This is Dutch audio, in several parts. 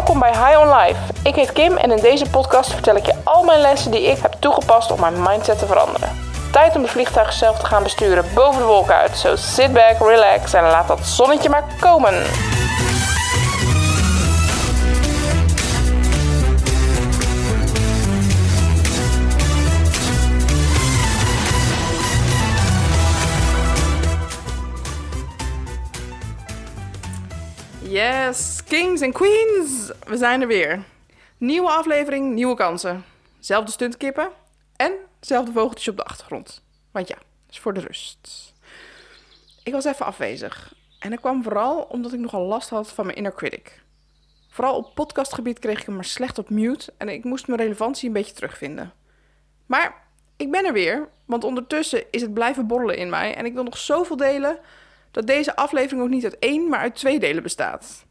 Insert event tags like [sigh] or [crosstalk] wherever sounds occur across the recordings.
Welkom bij High on Life. Ik heet Kim en in deze podcast vertel ik je al mijn lessen die ik heb toegepast om mijn mindset te veranderen. Tijd om het vliegtuig zelf te gaan besturen boven de wolken uit. So sit back, relax en laat dat zonnetje maar komen. Yes, kings en queens, we zijn er weer. Nieuwe aflevering, nieuwe kansen. Zelfde stuntkippen en zelfde vogeltjes op de achtergrond. Want ja, is voor de rust. Ik was even afwezig. En dat kwam vooral omdat ik nogal last had van mijn inner critic. Vooral op podcastgebied kreeg ik hem maar slecht op mute en ik moest mijn relevantie een beetje terugvinden. Maar ik ben er weer, want ondertussen is het blijven borrelen in mij en ik wil nog zoveel delen dat deze aflevering ook niet uit één, maar uit twee delen bestaat.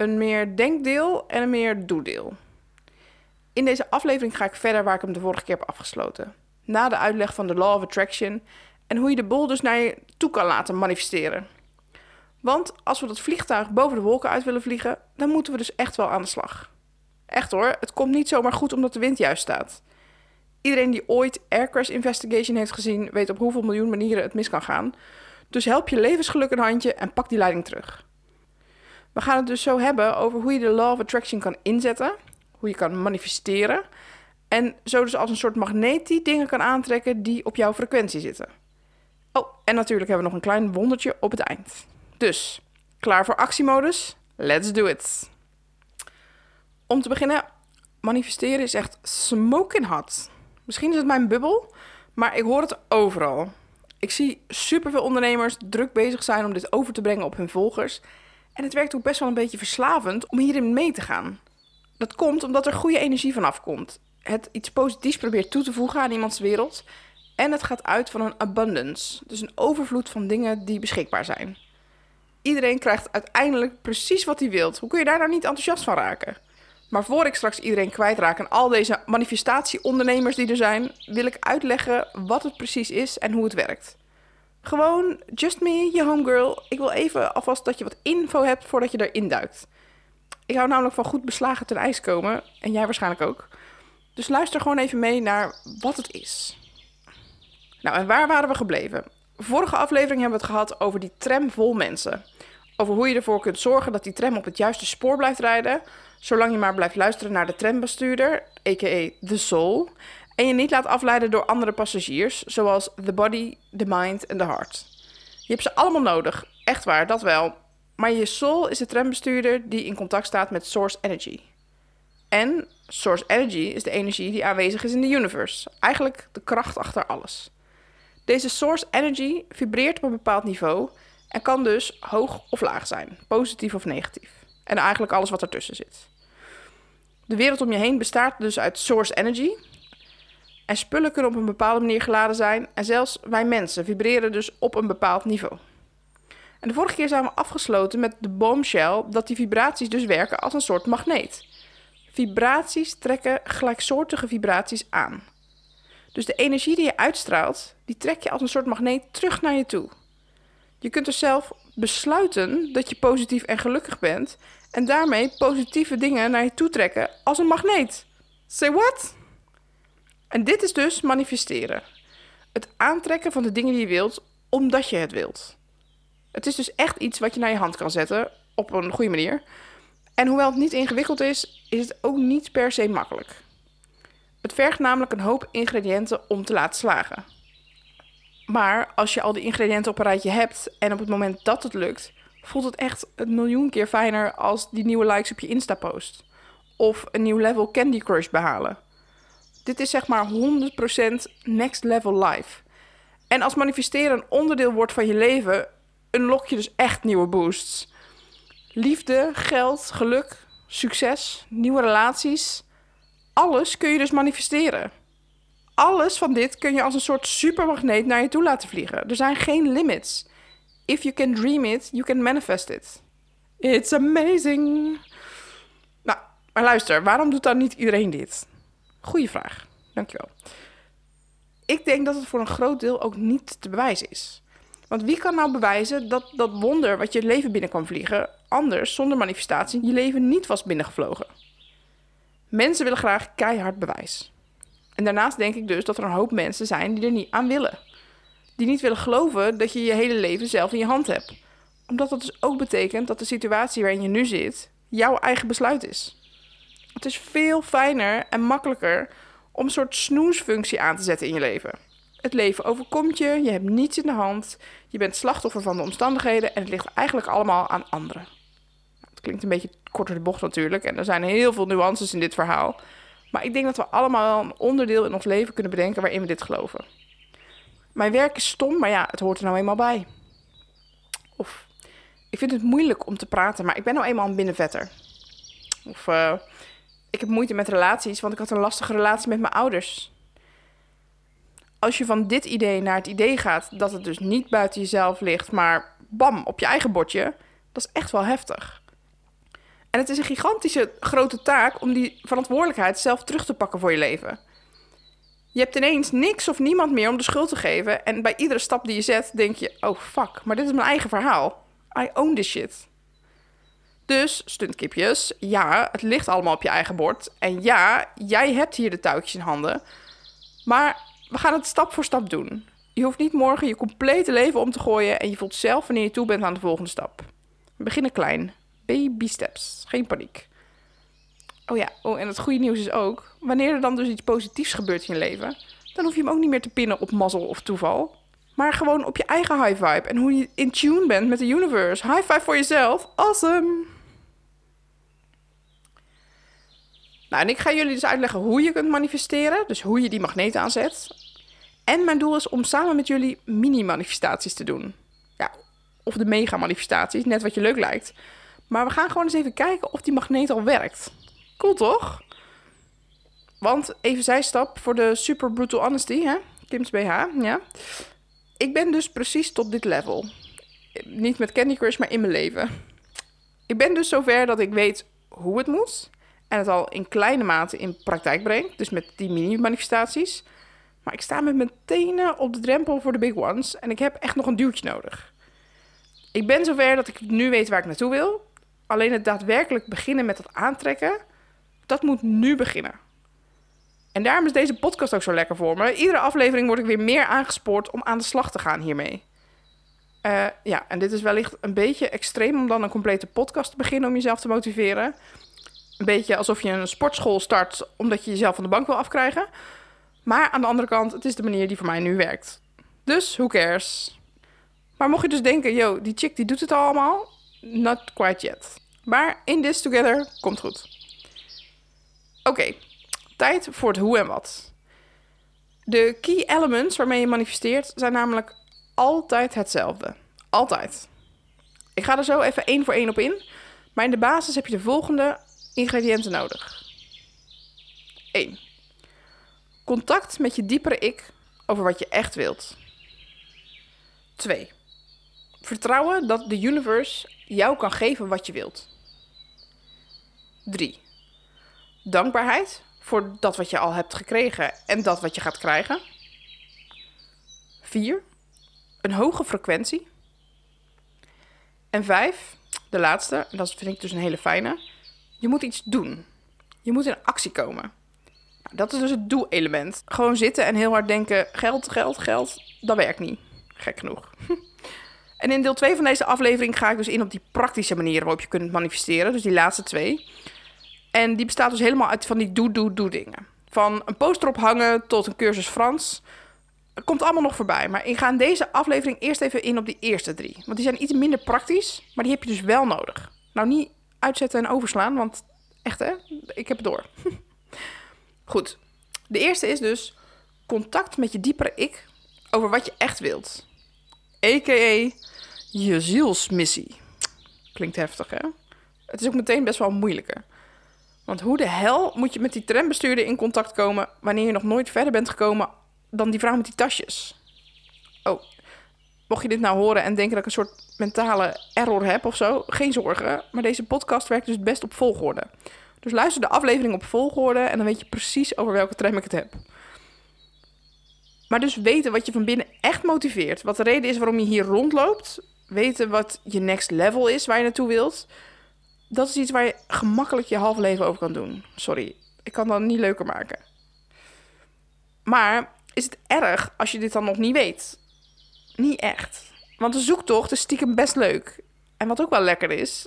Een meer denkdeel en een meer doedeel. In deze aflevering ga ik verder waar ik hem de vorige keer heb afgesloten. Na de uitleg van de Law of Attraction en hoe je de bol dus naar je toe kan laten manifesteren. Want als we dat vliegtuig boven de wolken uit willen vliegen, dan moeten we dus echt wel aan de slag. Echt hoor, het komt niet zomaar goed omdat de wind juist staat. Iedereen die ooit Air Crash Investigation heeft gezien, weet op hoeveel miljoen manieren het mis kan gaan. Dus help je levensgeluk een handje en pak die leiding terug. We gaan het dus zo hebben over hoe je de Law of Attraction kan inzetten, hoe je kan manifesteren en zo dus als een soort magneet die dingen kan aantrekken die op jouw frequentie zitten. Oh, en natuurlijk hebben we nog een klein wondertje op het eind. Dus, klaar voor actiemodus? Let's do it! Om te beginnen, manifesteren is echt smoking hot. Misschien is het mijn bubbel, maar ik hoor het overal. Ik zie superveel ondernemers druk bezig zijn om dit over te brengen op hun volgers. En het werkt ook best wel een beetje verslavend om hierin mee te gaan. Dat komt omdat er goede energie vanaf komt. Het iets positiefs probeert toe te voegen aan iemands wereld. En het gaat uit van een abundance, dus een overvloed van dingen die beschikbaar zijn. Iedereen krijgt uiteindelijk precies wat hij wilt. Hoe kun je daar nou niet enthousiast van raken? Maar voor ik straks iedereen kwijtraak en al deze manifestatieondernemers die er zijn, wil ik uitleggen wat het precies is en hoe het werkt. Gewoon, just me, je homegirl. Ik wil even alvast dat je wat info hebt voordat je erin duikt. Ik hou namelijk van goed beslagen ten ijs komen, en jij waarschijnlijk ook. Dus luister gewoon even mee naar wat het is. Nou, en waar waren we gebleven? Vorige aflevering hebben we het gehad over die tram vol mensen. Over hoe je ervoor kunt zorgen dat die tram op het juiste spoor blijft rijden, zolang je maar blijft luisteren naar de trambestuurder, a.k.a. de soul, en je niet laat afleiden door andere passagiers, zoals the body, the mind en the heart. Je hebt ze allemaal nodig, echt waar, dat wel. Maar je soul is de trambestuurder die in contact staat met source energy. En source energy is de energie die aanwezig is in de universe, eigenlijk de kracht achter alles. Deze source energy vibreert op een bepaald niveau en kan dus hoog of laag zijn, positief of negatief. En eigenlijk alles wat ertussen zit. De wereld om je heen bestaat dus uit source energy. En spullen kunnen op een bepaalde manier geladen zijn. En zelfs wij mensen vibreren dus op een bepaald niveau. En de vorige keer zijn we afgesloten met de bombshell dat die vibraties dus werken als een soort magneet. Vibraties trekken gelijksoortige vibraties aan. Dus de energie die je uitstraalt, die trek je als een soort magneet terug naar je toe. Je kunt er zelf besluiten dat je positief en gelukkig bent en daarmee positieve dingen naar je toe trekken als een magneet. Say what? En dit is dus manifesteren. Het aantrekken van de dingen die je wilt omdat je het wilt. Het is dus echt iets wat je naar je hand kan zetten op een goede manier. En hoewel het niet ingewikkeld is, is het ook niet per se makkelijk. Het vergt namelijk een hoop ingrediënten om te laten slagen. Maar als je al die ingrediënten op een rijtje hebt en op het moment dat het lukt, voelt het echt een miljoen keer fijner als die nieuwe likes op je Insta-post. Of een nieuw level Candy Crush behalen. Dit is zeg maar 100% next level life. En als manifesteren een onderdeel wordt van je leven, unlock je dus echt nieuwe boosts. Liefde, geld, geluk, succes, nieuwe relaties. Alles kun je dus manifesteren. Alles van dit kun je als een soort supermagneet naar je toe laten vliegen. Er zijn geen limits. If you can dream it, you can manifest it. It's amazing. Nou, maar luister, waarom doet dan niet iedereen dit? Goeie vraag. Dankjewel. Ik denk dat het voor een groot deel ook niet te bewijzen is. Want wie kan nou bewijzen dat dat wonder wat je leven binnen kan vliegen anders zonder manifestatie je leven niet was binnengevlogen. Mensen willen graag keihard bewijs. En daarnaast denk ik dus dat er een hoop mensen zijn die er niet aan willen. Die niet willen geloven dat je je hele leven zelf in je hand hebt. Omdat dat dus ook betekent dat de situatie waarin je nu zit jouw eigen besluit is. Het is veel fijner en makkelijker om een soort snoesfunctie aan te zetten in je leven. Het leven overkomt je, je hebt niets in de hand, je bent slachtoffer van de omstandigheden en het ligt eigenlijk allemaal aan anderen. Het klinkt een beetje korter de bocht natuurlijk en er zijn heel veel nuances in dit verhaal. Maar ik denk dat we allemaal een onderdeel in ons leven kunnen bedenken waarin we dit geloven. Mijn werk is stom, maar ja, het hoort er nou eenmaal bij. Of ik vind het moeilijk om te praten, maar ik ben nou eenmaal een binnenvetter. Of uh, ik heb moeite met relaties, want ik had een lastige relatie met mijn ouders. Als je van dit idee naar het idee gaat dat het dus niet buiten jezelf ligt, maar bam, op je eigen bordje, dat is echt wel heftig. En het is een gigantische grote taak om die verantwoordelijkheid zelf terug te pakken voor je leven. Je hebt ineens niks of niemand meer om de schuld te geven. En bij iedere stap die je zet, denk je: oh fuck, maar dit is mijn eigen verhaal. I own this shit. Dus, stuntkipjes, ja, het ligt allemaal op je eigen bord. En ja, jij hebt hier de touwtjes in handen. Maar we gaan het stap voor stap doen. Je hoeft niet morgen je complete leven om te gooien en je voelt zelf wanneer je toe bent aan de volgende stap. We beginnen klein. Baby steps. Geen paniek. Oh ja, oh, en het goede nieuws is ook, wanneer er dan dus iets positiefs gebeurt in je leven, dan hoef je hem ook niet meer te pinnen op mazzel of toeval. Maar gewoon op je eigen high vibe en hoe je in tune bent met de universe. High five voor jezelf. Awesome! Nou, en ik ga jullie dus uitleggen hoe je kunt manifesteren. Dus hoe je die magneet aanzet. En mijn doel is om samen met jullie mini-manifestaties te doen. Ja, of de mega-manifestaties, net wat je leuk lijkt. Maar we gaan gewoon eens even kijken of die magneet al werkt. Cool toch? Want even zijstap voor de super brutal honesty, hè? Kim's BH, ja. Ik ben dus precies tot dit level. Niet met Candy Crush, maar in mijn leven. Ik ben dus zover dat ik weet hoe het moet. En het al in kleine mate in praktijk breng. Dus met die mini-manifestaties. Maar ik sta met mijn tenen op de drempel voor de big ones. En ik heb echt nog een duwtje nodig. Ik ben zover dat ik nu weet waar ik naartoe wil. Alleen het daadwerkelijk beginnen met dat aantrekken, dat moet nu beginnen. En daarom is deze podcast ook zo lekker voor me. Iedere aflevering word ik weer meer aangespoord om aan de slag te gaan hiermee. Uh, ja, en dit is wellicht een beetje extreem om dan een complete podcast te beginnen om jezelf te motiveren. Een beetje alsof je een sportschool start omdat je jezelf van de bank wil afkrijgen. Maar aan de andere kant, het is de manier die voor mij nu werkt. Dus, who cares? Maar mocht je dus denken, yo, die chick die doet het allemaal. Not quite yet. Maar in this together komt goed. Oké, tijd voor het hoe en wat. De key elements waarmee je manifesteert zijn namelijk altijd hetzelfde. Altijd. Ik ga er zo even één voor één op in. Maar in de basis heb je de volgende ingrediënten nodig. 1. Contact met je diepere ik over wat je echt wilt. 2. Vertrouwen dat de universe jou kan geven wat je wilt. 3. Dankbaarheid voor dat wat je al hebt gekregen en dat wat je gaat krijgen. 4. Een hoge frequentie. En 5. De laatste, en dat vind ik dus een hele fijne. Je moet iets doen. Je moet in actie komen. Nou, dat is dus het doe-element. Gewoon zitten en heel hard denken: geld, geld, geld. Dat werkt niet. Gek genoeg. [laughs] En in deel 2 van deze aflevering ga ik dus in op die praktische manieren waarop je kunt manifesteren. Dus die laatste twee. En die bestaat dus helemaal uit van die doe-doe-doe dingen. Van een poster ophangen tot een cursus Frans. Komt allemaal nog voorbij. Maar ik ga in deze aflevering eerst even in op die eerste drie. Want die zijn iets minder praktisch, maar die heb je dus wel nodig. Nou, niet uitzetten en overslaan, want echt hè, ik heb het door. [laughs] Goed. De eerste is dus contact met je diepere ik over wat je echt wilt. A.k.a. je zielsmissie. Klinkt heftig, hè? Het is ook meteen best wel moeilijker. Want hoe de hel moet je met die trambestuurder in contact komen wanneer je nog nooit verder bent gekomen dan die vrouw met die tasjes? Oh, mocht je dit nou horen en denken dat ik een soort mentale error heb of zo, geen zorgen. Maar deze podcast werkt dus best op volgorde. Dus luister de aflevering op volgorde en dan weet je precies over welke tram ik het heb. Maar dus weten wat je van binnen echt motiveert. Wat de reden is waarom je hier rondloopt. weten wat je next level is, waar je naartoe wilt, dat is iets waar je gemakkelijk je half leven over kan doen. Sorry, ik kan dat niet leuker maken. Maar is het erg als je dit dan nog niet weet? Niet echt. Want de zoektocht is stiekem best leuk. En wat ook wel lekker is,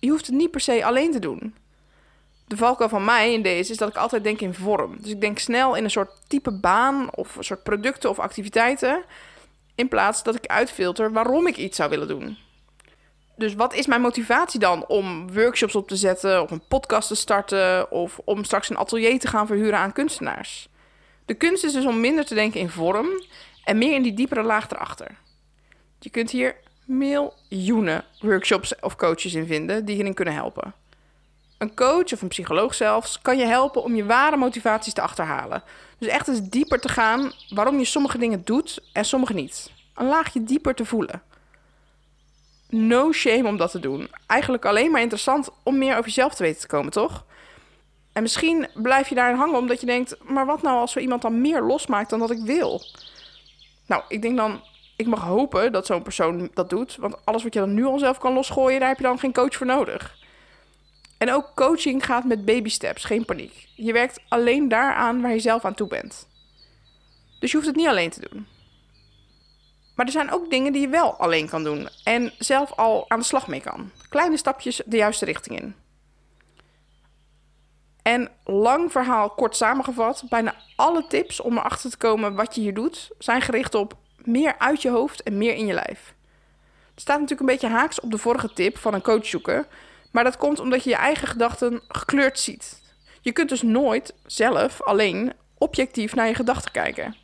je hoeft het niet per se alleen te doen. De valkuil van mij in deze is dat ik altijd denk in vorm. Dus ik denk snel in een soort type baan of een soort producten of activiteiten. In plaats dat ik uitfilter waarom ik iets zou willen doen. Dus wat is mijn motivatie dan om workshops op te zetten, of een podcast te starten, of om straks een atelier te gaan verhuren aan kunstenaars? De kunst is dus om minder te denken in vorm en meer in die diepere laag erachter. Je kunt hier miljoenen workshops of coaches in vinden die hierin kunnen helpen. Een coach of een psycholoog zelfs kan je helpen om je ware motivaties te achterhalen. Dus echt eens dieper te gaan waarom je sommige dingen doet en sommige niet. Een laagje dieper te voelen. No shame om dat te doen. Eigenlijk alleen maar interessant om meer over jezelf te weten te komen, toch? En misschien blijf je daarin hangen omdat je denkt: maar wat nou als zo iemand dan meer losmaakt dan dat ik wil? Nou, ik denk dan, ik mag hopen dat zo'n persoon dat doet. Want alles wat je dan nu al zelf kan losgooien, daar heb je dan geen coach voor nodig. En ook coaching gaat met baby steps, geen paniek. Je werkt alleen daaraan waar je zelf aan toe bent. Dus je hoeft het niet alleen te doen. Maar er zijn ook dingen die je wel alleen kan doen en zelf al aan de slag mee kan. Kleine stapjes de juiste richting in. En lang verhaal kort samengevat, bijna alle tips om erachter te komen wat je hier doet, zijn gericht op meer uit je hoofd en meer in je lijf. Het staat natuurlijk een beetje haaks op de vorige tip van een coach zoeken, maar dat komt omdat je je eigen gedachten gekleurd ziet. Je kunt dus nooit zelf alleen objectief naar je gedachten kijken.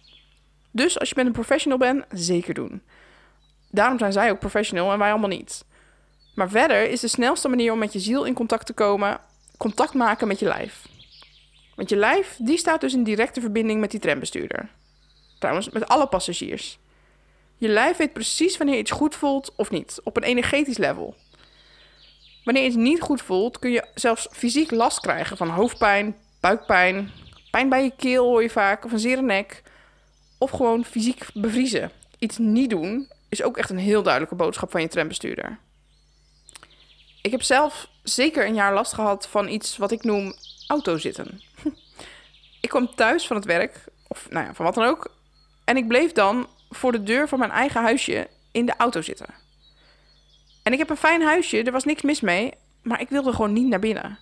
Dus als je met een professional bent, zeker doen. Daarom zijn zij ook professional en wij allemaal niet. Maar verder is de snelste manier om met je ziel in contact te komen, contact maken met je lijf. Want je lijf, die staat dus in directe verbinding met die trambestuurder. Trouwens, met alle passagiers. Je lijf weet precies wanneer iets goed voelt of niet, op een energetisch level. Wanneer iets niet goed voelt, kun je zelfs fysiek last krijgen van hoofdpijn, buikpijn, pijn bij je keel hoor je vaak, of een zere nek. Of gewoon fysiek bevriezen. Iets niet doen is ook echt een heel duidelijke boodschap van je trambestuurder. Ik heb zelf zeker een jaar last gehad van iets wat ik noem autozitten. [laughs] ik kwam thuis van het werk, of nou ja, van wat dan ook. En ik bleef dan voor de deur van mijn eigen huisje in de auto zitten. En ik heb een fijn huisje, er was niks mis mee, maar ik wilde gewoon niet naar binnen.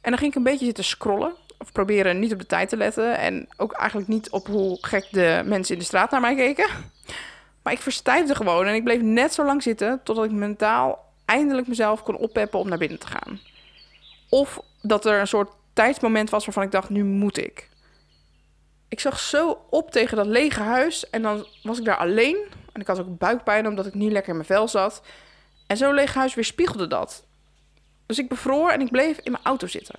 En dan ging ik een beetje zitten scrollen, of proberen niet op de tijd te letten. En ook eigenlijk niet op hoe gek de mensen in de straat naar mij keken. Maar ik verstijfde gewoon en ik bleef net zo lang zitten totdat ik mentaal eindelijk mezelf kon oppeppen om naar binnen te gaan. Of dat er een soort tijdsmoment was waarvan ik dacht, nu moet ik. Ik zag zo op tegen dat lege huis en dan was ik daar alleen. En ik had ook buikpijn omdat ik niet lekker in mijn vel zat. En zo'n leeg huis weerspiegelde dat. Dus ik bevroor en ik bleef in mijn auto zitten.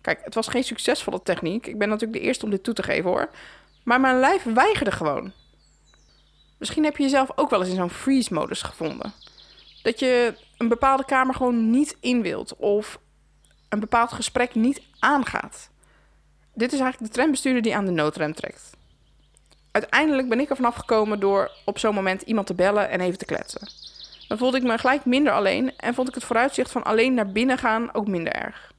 Kijk, het was geen succesvolle techniek. Ik ben natuurlijk de eerste om dit toe te geven hoor. Maar mijn lijf weigerde gewoon. Misschien heb je jezelf ook wel eens in zo'n freeze-modus gevonden. Dat je een bepaalde kamer gewoon niet in wilt of een bepaald gesprek niet aangaat. Dit is eigenlijk de trambestuurder die aan de noodrem trekt. Uiteindelijk ben ik er vanaf gekomen door op zo'n moment iemand te bellen en even te kletsen. Dan voelde ik me gelijk minder alleen en vond ik het vooruitzicht van alleen naar binnen gaan ook minder erg.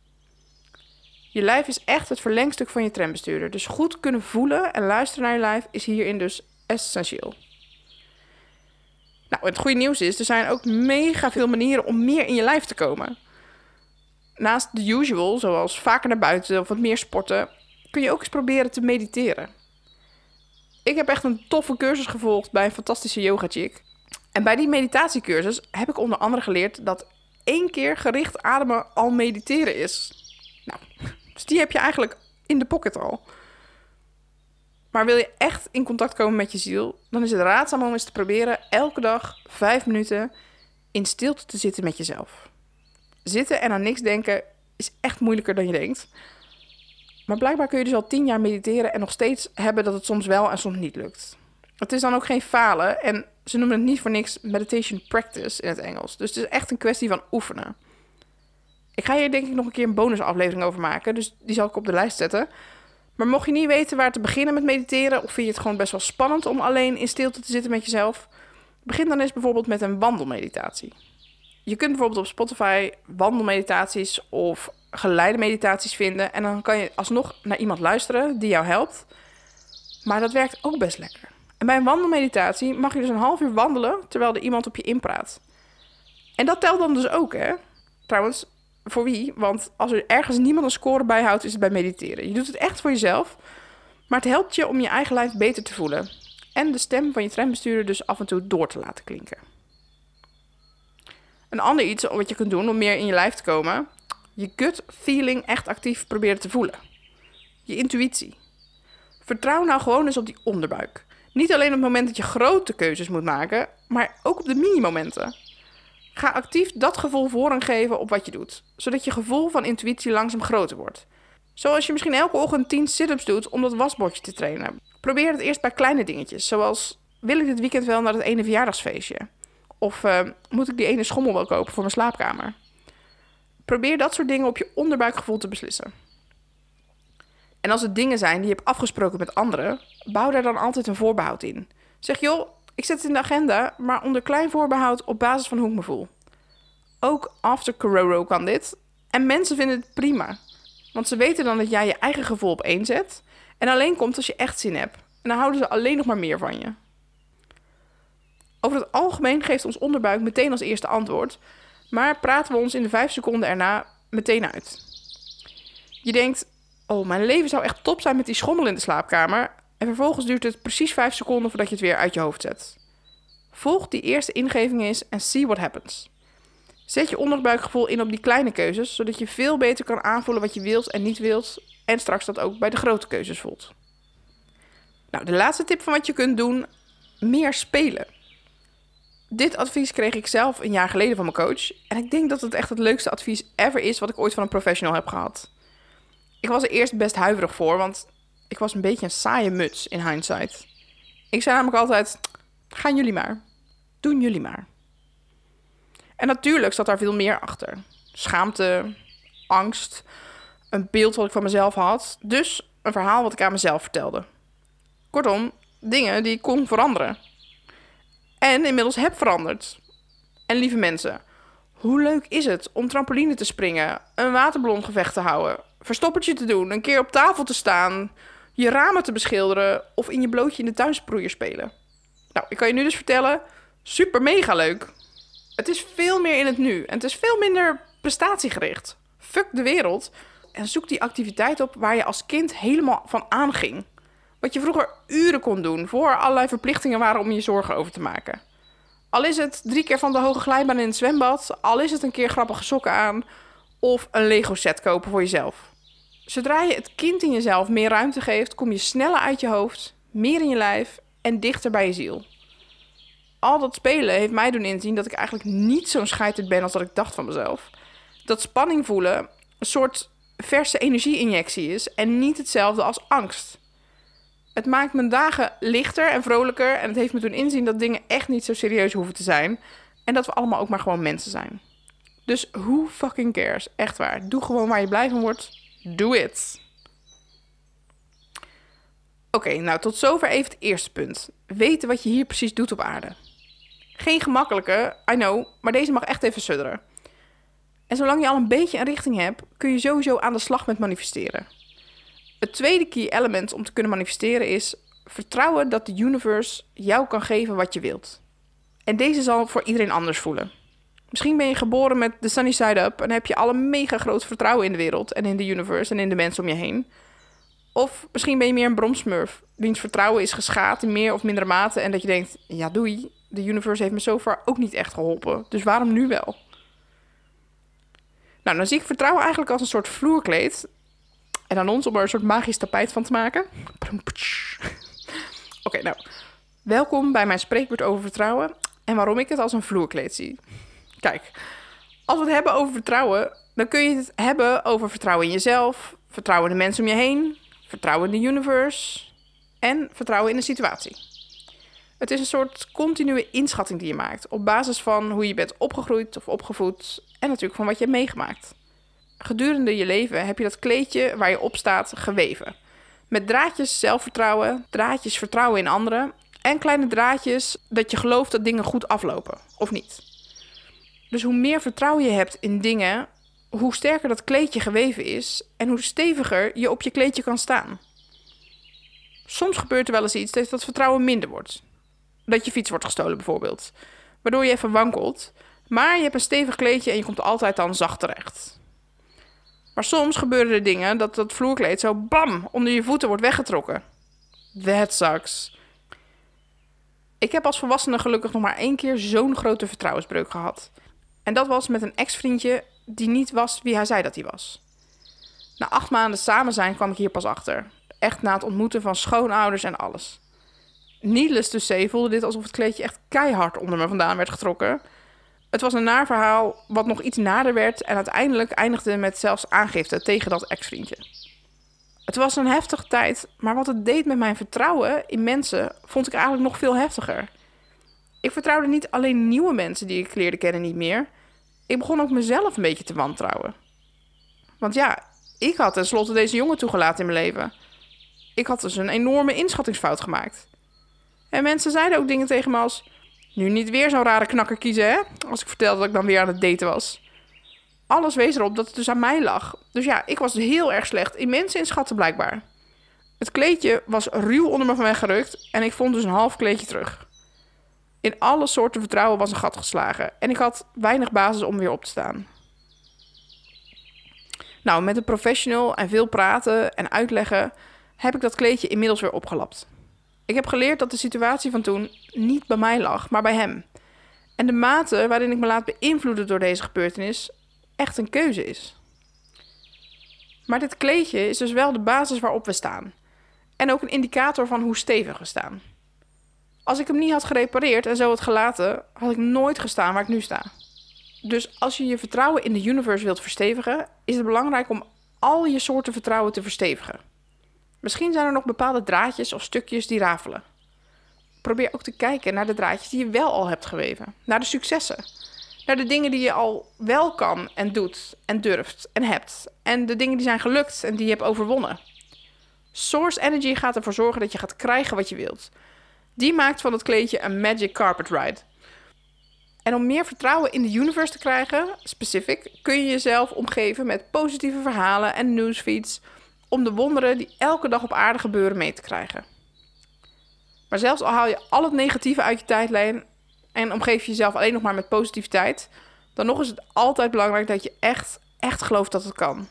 Je lijf is echt het verlengstuk van je trambestuurder. Dus goed kunnen voelen en luisteren naar je lijf is hierin dus essentieel. Nou, het goede nieuws is, er zijn ook mega veel manieren om meer in je lijf te komen. Naast de usual, zoals vaker naar buiten of wat meer sporten, kun je ook eens proberen te mediteren. Ik heb echt een toffe cursus gevolgd bij een fantastische yoga chick. En bij die meditatiecursus heb ik onder andere geleerd dat één keer gericht ademen al mediteren is. Nou, dus die heb je eigenlijk in de pocket al. Maar wil je echt in contact komen met je ziel, dan is het raadzaam om eens te proberen elke dag vijf minuten in stilte te zitten met jezelf. Zitten en aan niks denken is echt moeilijker dan je denkt. Maar blijkbaar kun je dus al tien jaar mediteren en nog steeds hebben dat het soms wel en soms niet lukt. Het is dan ook geen falen en ze noemen het niet voor niks meditation practice in het Engels. Dus het is echt een kwestie van oefenen. Ik ga hier denk ik nog een keer een bonusaflevering over maken, dus die zal ik op de lijst zetten. Maar mocht je niet weten waar te beginnen met mediteren, of vind je het gewoon best wel spannend om alleen in stilte te zitten met jezelf, Begin dan eens bijvoorbeeld met een wandelmeditatie. Je kunt bijvoorbeeld op Spotify wandelmeditaties of geleide meditaties vinden. En dan kan je alsnog naar iemand luisteren die jou helpt. Maar dat werkt ook best lekker. En bij een wandelmeditatie mag je dus een half uur wandelen terwijl er iemand op je inpraat. En dat telt dan dus ook, hè? Trouwens, voor wie? Want als er ergens niemand een score bijhoudt, is het bij mediteren. Je doet het echt voor jezelf, maar het helpt je om je eigen lijf beter te voelen. En de stem van je trambestuurder dus af en toe door te laten klinken. Een ander iets wat je kunt doen om meer in je lijf te komen, je gut feeling echt actief proberen te voelen. Je intuïtie. Vertrouw nou gewoon eens op die onderbuik. Niet alleen op het moment dat je grote keuzes moet maken, maar ook op de mini-momenten. Ga actief dat gevoel voorrang geven op wat je doet, zodat je gevoel van intuïtie langzaam groter wordt. Zoals je misschien elke ochtend 10 sit-ups doet om dat wasbordje te trainen. Probeer het eerst bij kleine dingetjes, zoals wil ik dit weekend wel naar het ene verjaardagsfeestje? Of uh, moet ik die ene schommel wel kopen voor mijn slaapkamer? Probeer dat soort dingen op je onderbuikgevoel te beslissen. En als het dingen zijn die je hebt afgesproken met anderen, bouw daar dan altijd een voorbehoud in. Zeg joh, ik zet het in de agenda, maar onder klein voorbehoud op basis van hoe ik me voel. Ook after Cororo kan dit. En mensen vinden het prima. Want ze weten dan dat jij je eigen gevoel op één zet. En alleen komt als je echt zin hebt. En dan houden ze alleen nog maar meer van je. Over het algemeen geeft ons onderbuik meteen als eerste antwoord. Maar praten we ons in de vijf seconden erna meteen uit. Je denkt, oh, mijn leven zou echt top zijn met die schommel in de slaapkamer. En vervolgens duurt het precies 5 seconden voordat je het weer uit je hoofd zet. Volg die eerste ingeving eens en see what happens. Zet je onderbuikgevoel in op die kleine keuzes, zodat je veel beter kan aanvoelen wat je wilt en niet wilt. En straks dat ook bij de grote keuzes voelt. Nou, de laatste tip van wat je kunt doen: meer spelen. Dit advies kreeg ik zelf een jaar geleden van mijn coach. En ik denk dat het echt het leukste advies ever is wat ik ooit van een professional heb gehad. Ik was er eerst best huiverig voor, want ik was een beetje een saaie muts in hindsight. Ik zei namelijk altijd: gaan jullie maar. Doen jullie maar. En natuurlijk zat daar veel meer achter. Schaamte, angst, een beeld wat ik van mezelf had. Dus een verhaal wat ik aan mezelf vertelde. Kortom, dingen die ik kon veranderen. En inmiddels heb veranderd. En lieve mensen, hoe leuk is het om trampoline te springen, een waterballongevecht te houden, verstoppertje te doen, een keer op tafel te staan, je ramen te beschilderen of in je blootje in de tuinsproeier spelen. Nou, ik kan je nu dus vertellen, super mega leuk. Het is veel meer in het nu en het is veel minder prestatiegericht. Fuck de wereld en zoek die activiteit op waar je als kind helemaal van aanging. Wat je vroeger uren kon doen voor allerlei verplichtingen waren om je zorgen over te maken. Al is het drie keer van de hoge glijbaan in het zwembad, al is het een keer grappige sokken aan of een Lego set kopen voor jezelf. Zodra je het kind in jezelf meer ruimte geeft, kom je sneller uit je hoofd, meer in je lijf en dichter bij je ziel. Al dat spelen heeft mij doen inzien dat ik eigenlijk niet zo'n scheiterd ben als dat ik dacht van mezelf. Dat spanning voelen een soort verse energieinjectie is en niet hetzelfde als angst. Het maakt mijn dagen lichter en vrolijker en het heeft me doen inzien dat dingen echt niet zo serieus hoeven te zijn en dat we allemaal ook maar gewoon mensen zijn. Dus who fucking cares? Echt waar. Doe gewoon waar je blij van wordt Do it. Oké, nou tot zover even het eerste punt. Weten wat je hier precies doet op aarde. Geen gemakkelijke, I know, maar deze mag echt even sudderen. En zolang je al een beetje een richting hebt, kun je sowieso aan de slag met manifesteren. Het tweede key element om te kunnen manifesteren is vertrouwen dat de universe jou kan geven wat je wilt. En deze zal voor iedereen anders voelen. Misschien ben je geboren met de sunny side up en heb je al een mega groot vertrouwen in de wereld en in de universe en in de mensen om je heen. Of misschien ben je meer een bromsmurf, wiens vertrouwen is geschaad in meer of mindere mate en dat je denkt, ja doei, de universe heeft me zo ver ook niet echt geholpen, dus waarom nu wel? Nou, dan zie ik vertrouwen eigenlijk als een soort vloerkleed. En aan ons om er een soort magisch tapijt van te maken. Oké, nou. Welkom bij mijn spreekwoord over vertrouwen en waarom ik het als een vloerkleed zie. Kijk, als we het hebben over vertrouwen, dan kun je het hebben over vertrouwen in jezelf, vertrouwen in de mensen om je heen, vertrouwen in de universe en vertrouwen in de situatie. Het is een soort continue inschatting die je maakt op basis van hoe je bent opgegroeid of opgevoed en natuurlijk van wat je hebt meegemaakt. Gedurende je leven heb je dat kleedje waar je op staat geweven. Met draadjes zelfvertrouwen, draadjes vertrouwen in anderen En kleine draadjes dat je gelooft dat dingen goed aflopen, of niet. Dus hoe meer vertrouwen je hebt in dingen, hoe sterker dat kleedje geweven is en hoe steviger je op je kleedje kan staan. Soms gebeurt er wel eens iets dat dat vertrouwen minder wordt. Dat je fiets wordt gestolen bijvoorbeeld. Waardoor je even wankelt. Maar je hebt een stevig kleedje en je komt altijd dan zacht terecht. Maar soms gebeuren er dingen dat dat vloerkleed zo bam onder je voeten wordt weggetrokken. That sucks. Ik heb als volwassene gelukkig nog maar één keer zo'n grote vertrouwensbreuk gehad. En dat was met een ex-vriendje die niet was wie hij zei dat hij was. Na acht maanden samen zijn kwam ik hier pas achter. Echt na het ontmoeten van schoonouders en alles. Needless to say voelde dit alsof het kleedje echt keihard onder me vandaan werd getrokken. Het was een naar verhaal wat nog iets nader werd en uiteindelijk eindigde met zelfs aangifte tegen dat ex-vriendje. Het was een heftige tijd, maar wat het deed met mijn vertrouwen in mensen vond ik eigenlijk nog veel heftiger. Ik vertrouwde niet alleen nieuwe mensen die ik leerde kennen niet meer. Ik begon ook mezelf een beetje te wantrouwen. Want ja, ik had tenslotte deze jongen toegelaten in mijn leven. Ik had dus een enorme inschattingsfout gemaakt. En mensen zeiden ook dingen tegen me als... Nu niet weer zo'n rare knakker kiezen, hè? Als ik vertelde dat ik dan weer aan het daten was. Alles wees erop dat het dus aan mij lag. Dus ja, ik was heel erg slecht in mensen inschatten blijkbaar. Het kleedje was ruw onder me van weggerukt en ik vond dus een half kleedje terug. In alle soorten vertrouwen was een gat geslagen en ik had weinig basis om weer op te staan. Nou, met een professional en veel praten en uitleggen heb ik dat kleedje inmiddels weer opgelapt. Ik heb geleerd dat de situatie van toen niet bij mij lag, maar bij hem. En de mate waarin ik me laat beïnvloeden door deze gebeurtenis echt een keuze is. Maar dit kleedje is dus wel de basis waarop we staan. En ook een indicator van hoe stevig we staan. Als ik hem niet had gerepareerd en zo had gelaten, had ik nooit gestaan waar ik nu sta. Dus als je je vertrouwen in de universe wilt verstevigen, is het belangrijk om al je soorten vertrouwen te verstevigen. Misschien zijn er nog bepaalde draadjes of stukjes die rafelen. Probeer ook te kijken naar de draadjes die je wel al hebt geweven, naar de successen, naar de dingen die je al wel kan en doet en durft en hebt, en de dingen die zijn gelukt en die je hebt overwonnen. Source Energy gaat ervoor zorgen dat je gaat krijgen wat je wilt. Die maakt van het kleedje een magic carpet ride. En om meer vertrouwen in de universe te krijgen, specific, kun je jezelf omgeven met positieve verhalen en newsfeeds om de wonderen die elke dag op aarde gebeuren mee te krijgen. Maar zelfs al haal je al het negatieve uit je tijdlijn en omgeef je jezelf alleen nog maar met positiviteit, dan nog is het altijd belangrijk dat je echt, echt gelooft dat het kan.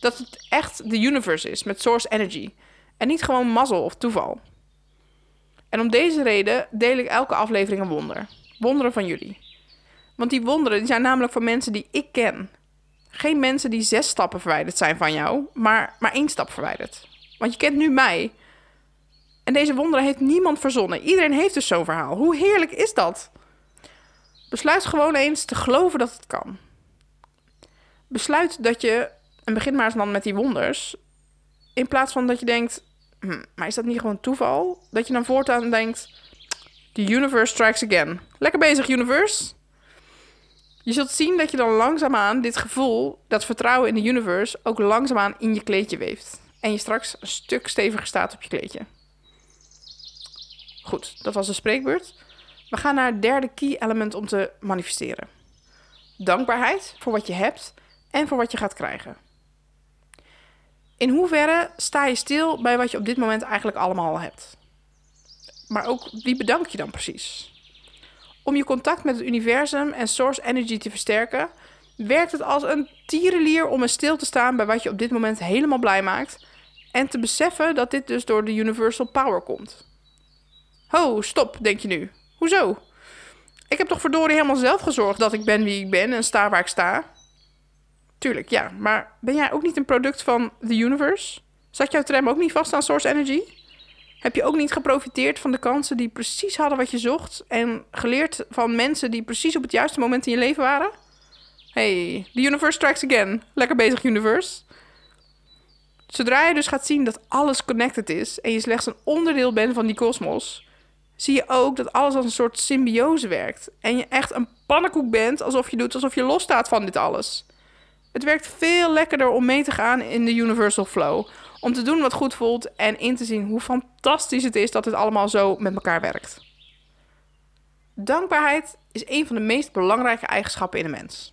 Dat het echt de universe is met source energy en niet gewoon mazzel of toeval. En om deze reden deel ik elke aflevering een wonder. Wonderen van jullie. Want die wonderen die zijn namelijk van mensen die ik ken. Geen mensen die zes stappen verwijderd zijn van jou, maar maar één stap verwijderd. Want je kent nu mij. En deze wonderen heeft niemand verzonnen. Iedereen heeft dus zo'n verhaal. Hoe heerlijk is dat? Besluit gewoon eens te geloven dat het kan. Besluit dat je, en begin maar eens dan met die wonders, in plaats van dat je denkt, hm, maar is dat niet gewoon toeval? Dat je dan voortaan denkt, the universe strikes again. Lekker bezig, universe. Je zult zien dat je dan langzaamaan dit gevoel, dat vertrouwen in de universe, ook langzaamaan in je kleedje weeft. En je straks een stuk steviger staat op je kleedje. Goed, dat was de spreekbeurt. We gaan naar het derde key element om te manifesteren. Dankbaarheid voor wat je hebt en voor wat je gaat krijgen. In hoeverre sta je stil bij wat je op dit moment eigenlijk allemaal al hebt? Maar ook wie bedank je dan precies? Om je contact met het universum en source energy te versterken, werkt het als een tierenlier om er stil te staan bij wat je op dit moment helemaal blij maakt en te beseffen dat dit dus door de universal power komt. Ho, stop, denk je nu. Hoezo? Ik heb toch verdorie helemaal zelf gezorgd dat ik ben wie ik ben en sta waar ik sta? Tuurlijk, ja. Maar ben jij ook niet een product van the universe? Zat jouw tram ook niet vast aan source energy? Heb je ook niet geprofiteerd van de kansen die precies hadden wat je zocht en geleerd van mensen die precies op het juiste moment in je leven waren? Hey, the universe strikes again. Lekker bezig, universe. Zodra je dus gaat zien dat alles connected is en je slechts een onderdeel bent van die kosmos, zie je ook dat alles als een soort symbiose werkt. En je echt een pannenkoek bent alsof je doet alsof je losstaat van dit alles. Het werkt veel lekkerder om mee te gaan in de universal flow. Om te doen wat goed voelt en in te zien hoe fantastisch het is dat het allemaal zo met elkaar werkt. Dankbaarheid is een van de meest belangrijke eigenschappen in een mens.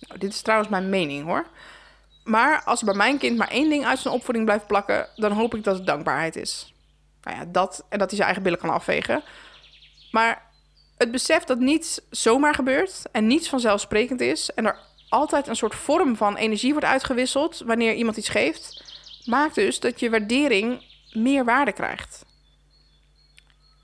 Nou, dit is trouwens mijn mening hoor. Maar als er bij mijn kind maar één ding uit zijn opvoeding blijft plakken, dan hoop ik dat het dankbaarheid is. Nou ja, dat en dat hij zijn eigen billen kan afvegen. Maar het besef dat niets zomaar gebeurt en niets vanzelfsprekend is en er altijd een soort vorm van energie wordt uitgewisseld wanneer iemand iets geeft, maakt dus dat je waardering meer waarde krijgt.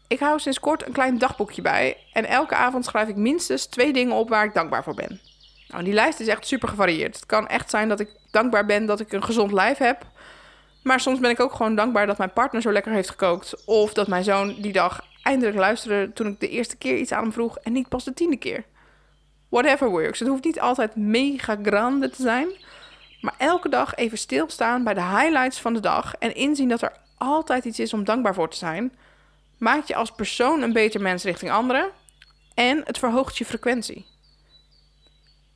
Ik hou sinds kort een klein dagboekje bij en elke avond schrijf ik minstens twee dingen op waar ik dankbaar voor ben. Nou, die lijst is echt super gevarieerd. Het kan echt zijn dat ik dankbaar ben dat ik een gezond lijf heb. Maar soms ben ik ook gewoon dankbaar dat mijn partner zo lekker heeft gekookt. Of dat mijn zoon die dag eindelijk luisterde toen ik de eerste keer iets aan hem vroeg en niet pas de tiende keer. Whatever works. Het hoeft niet altijd mega grande te zijn. Maar elke dag even stilstaan bij de highlights van de dag en inzien dat er altijd iets is om dankbaar voor te zijn, maakt je als persoon een beter mens richting anderen en het verhoogt je frequentie.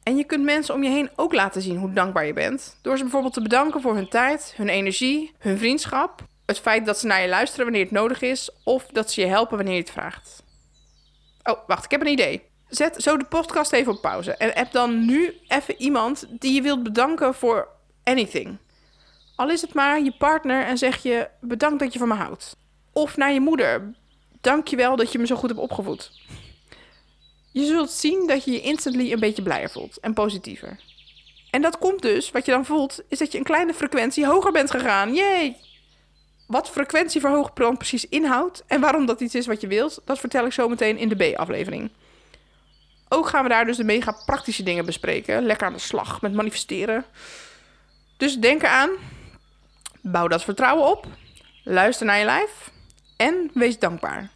En je kunt mensen om je heen ook laten zien hoe dankbaar je bent. Door ze bijvoorbeeld te bedanken voor hun tijd, hun energie, hun vriendschap. Het feit dat ze naar je luisteren wanneer het nodig is. Of dat ze je helpen wanneer je het vraagt. Oh, wacht, ik heb een idee. Zet zo de podcast even op pauze. En app dan nu even iemand die je wilt bedanken voor anything. Al is het maar je partner en zeg je bedankt dat je van me houdt. Of naar je moeder. Dank je wel dat je me zo goed hebt opgevoed. Je zult zien dat je je instantly een beetje blijer voelt en positiever. En dat komt dus, wat je dan voelt, is dat je een kleine frequentie hoger bent gegaan. Jee! Wat frequentieverhogen dan precies inhoudt en waarom dat iets is wat je wilt, dat vertel ik zo meteen in de B-aflevering. Ook gaan we daar dus de mega praktische dingen bespreken. Lekker aan de slag met manifesteren. Dus denk eraan. Bouw dat vertrouwen op. Luister naar je lijf. En wees dankbaar.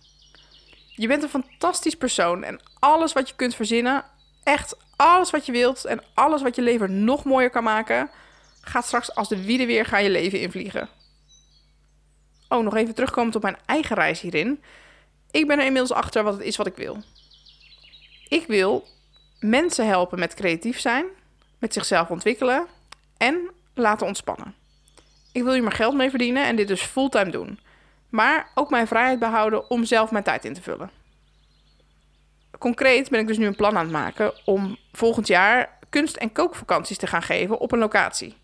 Je bent een fantastisch persoon en alles wat je kunt verzinnen, echt alles wat je wilt en alles wat je leven nog mooier kan maken, gaat straks als de wiede weer gaan je leven invliegen. Oh, nog even terugkomend op mijn eigen reis hierin. Ik ben er inmiddels achter wat het is wat ik wil. Ik wil mensen helpen met creatief zijn, met zichzelf ontwikkelen en laten ontspannen. Ik wil hier maar geld mee verdienen en dit dus fulltime doen maar ook mijn vrijheid behouden om zelf mijn tijd in te vullen. Concreet ben ik dus nu een plan aan het maken om volgend jaar kunst- en kookvakanties te gaan geven op een locatie.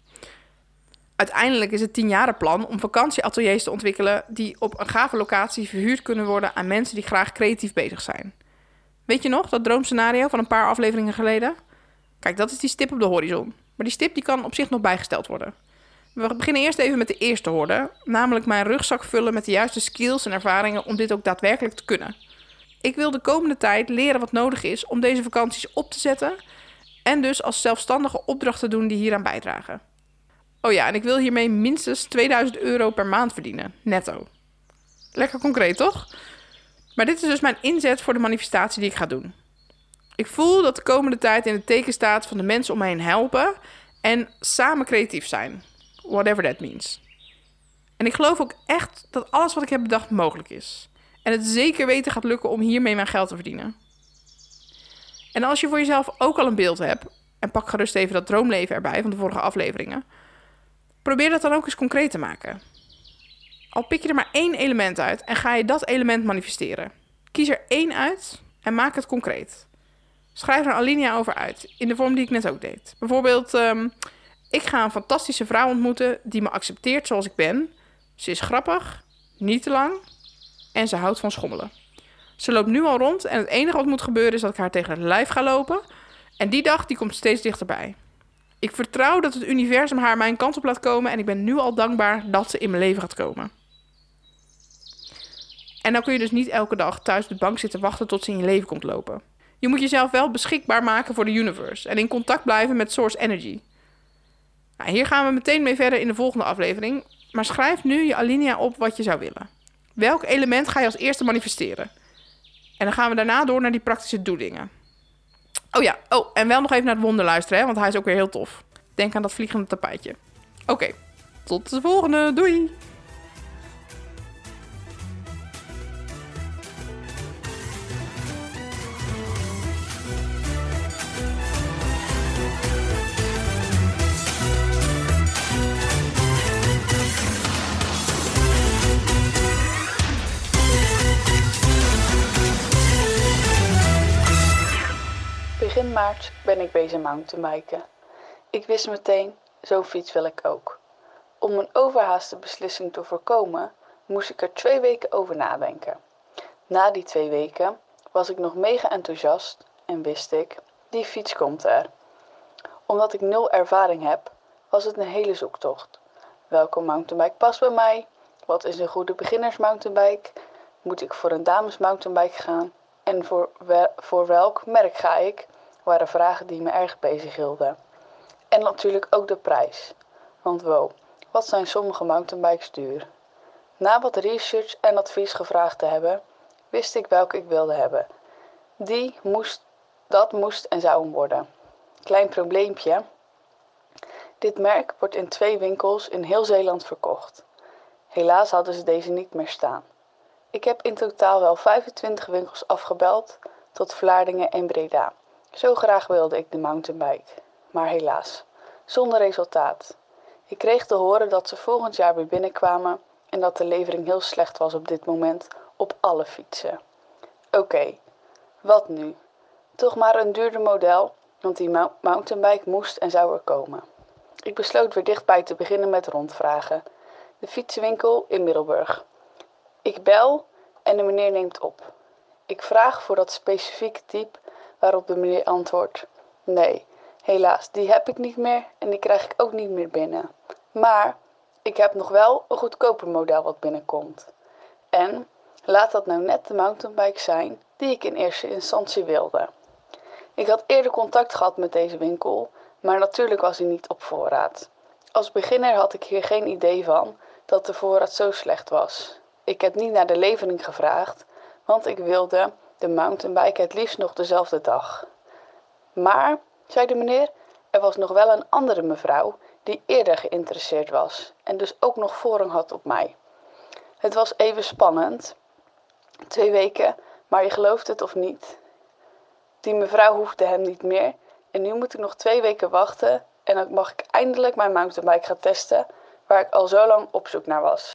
Uiteindelijk is het tienjarenplan om vakantieateliers te ontwikkelen die op een gave locatie verhuurd kunnen worden aan mensen die graag creatief bezig zijn. Weet je nog dat droomscenario van een paar afleveringen geleden? Kijk, dat is die stip op de horizon. Maar die stip die kan op zich nog bijgesteld worden. We beginnen eerst even met de eerste horde, namelijk mijn rugzak vullen met de juiste skills en ervaringen om dit ook daadwerkelijk te kunnen. Ik wil de komende tijd leren wat nodig is om deze vakanties op te zetten en dus als zelfstandige opdrachten doen die hieraan bijdragen. Oh ja, en ik wil hiermee minstens 2000 euro per maand verdienen, netto. Lekker concreet, toch? Maar dit is dus mijn inzet voor de manifestatie die ik ga doen. Ik voel dat de komende tijd in het teken staat van de mensen om mij heen helpen en samen creatief zijn whatever that means. En ik geloof ook echt dat alles wat ik heb bedacht mogelijk is. En het zeker weten gaat lukken om hiermee mijn geld te verdienen. En als je voor jezelf ook al een beeld hebt, en pak gerust even dat droomleven erbij van de vorige afleveringen, probeer dat dan ook eens concreet te maken. Al pik je er maar één element uit en ga je dat element manifesteren. Kies er één uit en maak het concreet. Schrijf er een alinea over uit, in de vorm die ik net ook deed. Bijvoorbeeld, ehm, ik ga een fantastische vrouw ontmoeten die me accepteert zoals ik ben. Ze is grappig, niet te lang en ze houdt van schommelen. Ze loopt nu al rond en het enige wat moet gebeuren is dat ik haar tegen het lijf ga lopen. En die dag die komt steeds dichterbij. Ik vertrouw dat het universum haar mijn kant op laat komen en ik ben nu al dankbaar dat ze in mijn leven gaat komen. En dan kun je dus niet elke dag thuis op de bank zitten wachten tot ze in je leven komt lopen. Je moet jezelf wel beschikbaar maken voor de universe en in contact blijven met source energy. Nou, hier gaan we meteen mee verder in de volgende aflevering. Maar schrijf nu je alinea op wat je zou willen. Welk element ga je als eerste manifesteren? En dan gaan we daarna door naar die praktische doelingen. Oh ja, oh, en wel nog even naar het wonder luisteren, hè, want hij is ook weer heel tof. Denk aan dat vliegende tapijtje. Oké, tot de volgende. Doei! Begin maart ben ik bezig mountainbiken. Ik wist meteen, zo'n fiets wil ik ook. Om een overhaaste beslissing te voorkomen, moest ik er twee weken over nadenken. Na die twee weken was ik nog mega enthousiast en wist ik, die fiets komt er. Omdat ik nul ervaring heb, was het een hele zoektocht. Welke mountainbike past bij mij? Wat is een goede beginners mountainbike? Moet ik voor een dames mountainbike gaan? En voor, voor welk merk ga ik? Waren vragen die me erg bezig hielden. En natuurlijk ook de prijs. Want wow, wat zijn sommige mountainbikes duur? Na wat research en advies gevraagd te hebben, wist ik welke ik wilde hebben. Die moest, dat moest en zou hem worden. Klein probleempje. Dit merk wordt in twee winkels in heel Zeeland verkocht. Helaas hadden ze deze niet meer staan. Ik heb in totaal wel 25 winkels afgebeld tot Vlaardingen en Breda. Zo graag wilde ik de mountainbike. Maar helaas, zonder resultaat. Ik kreeg te horen dat ze volgend jaar weer binnenkwamen en dat de levering heel slecht was op dit moment op alle fietsen. Oké, wat nu? Toch maar een duurder model, want die mountainbike moest en zou er komen. Ik besloot weer dichtbij te beginnen met rondvragen. De fietsenwinkel in Middelburg. Ik bel en de meneer neemt op. Ik vraag voor dat specifieke type waarop de meneer antwoordt: Nee, helaas, die heb ik niet meer en die krijg ik ook niet meer binnen. Maar ik heb nog wel een goedkoper model wat binnenkomt. En laat dat nou net de mountainbike zijn die ik in eerste instantie wilde. Ik had eerder contact gehad met deze winkel, maar natuurlijk was hij niet op voorraad. Als beginner had ik hier geen idee van dat de voorraad zo slecht was. Ik heb niet naar de levering gevraagd, want ik wilde de mountainbike het liefst nog dezelfde dag. Maar, zei de meneer, er was nog wel een andere mevrouw die eerder geïnteresseerd was en dus ook nog voorrang had op mij. Het was even spannend. Twee weken, maar je gelooft het of niet. Die mevrouw hoefde hem niet meer en nu moet ik nog twee weken wachten en dan mag ik eindelijk mijn mountainbike gaan testen waar ik al zo lang op zoek naar was.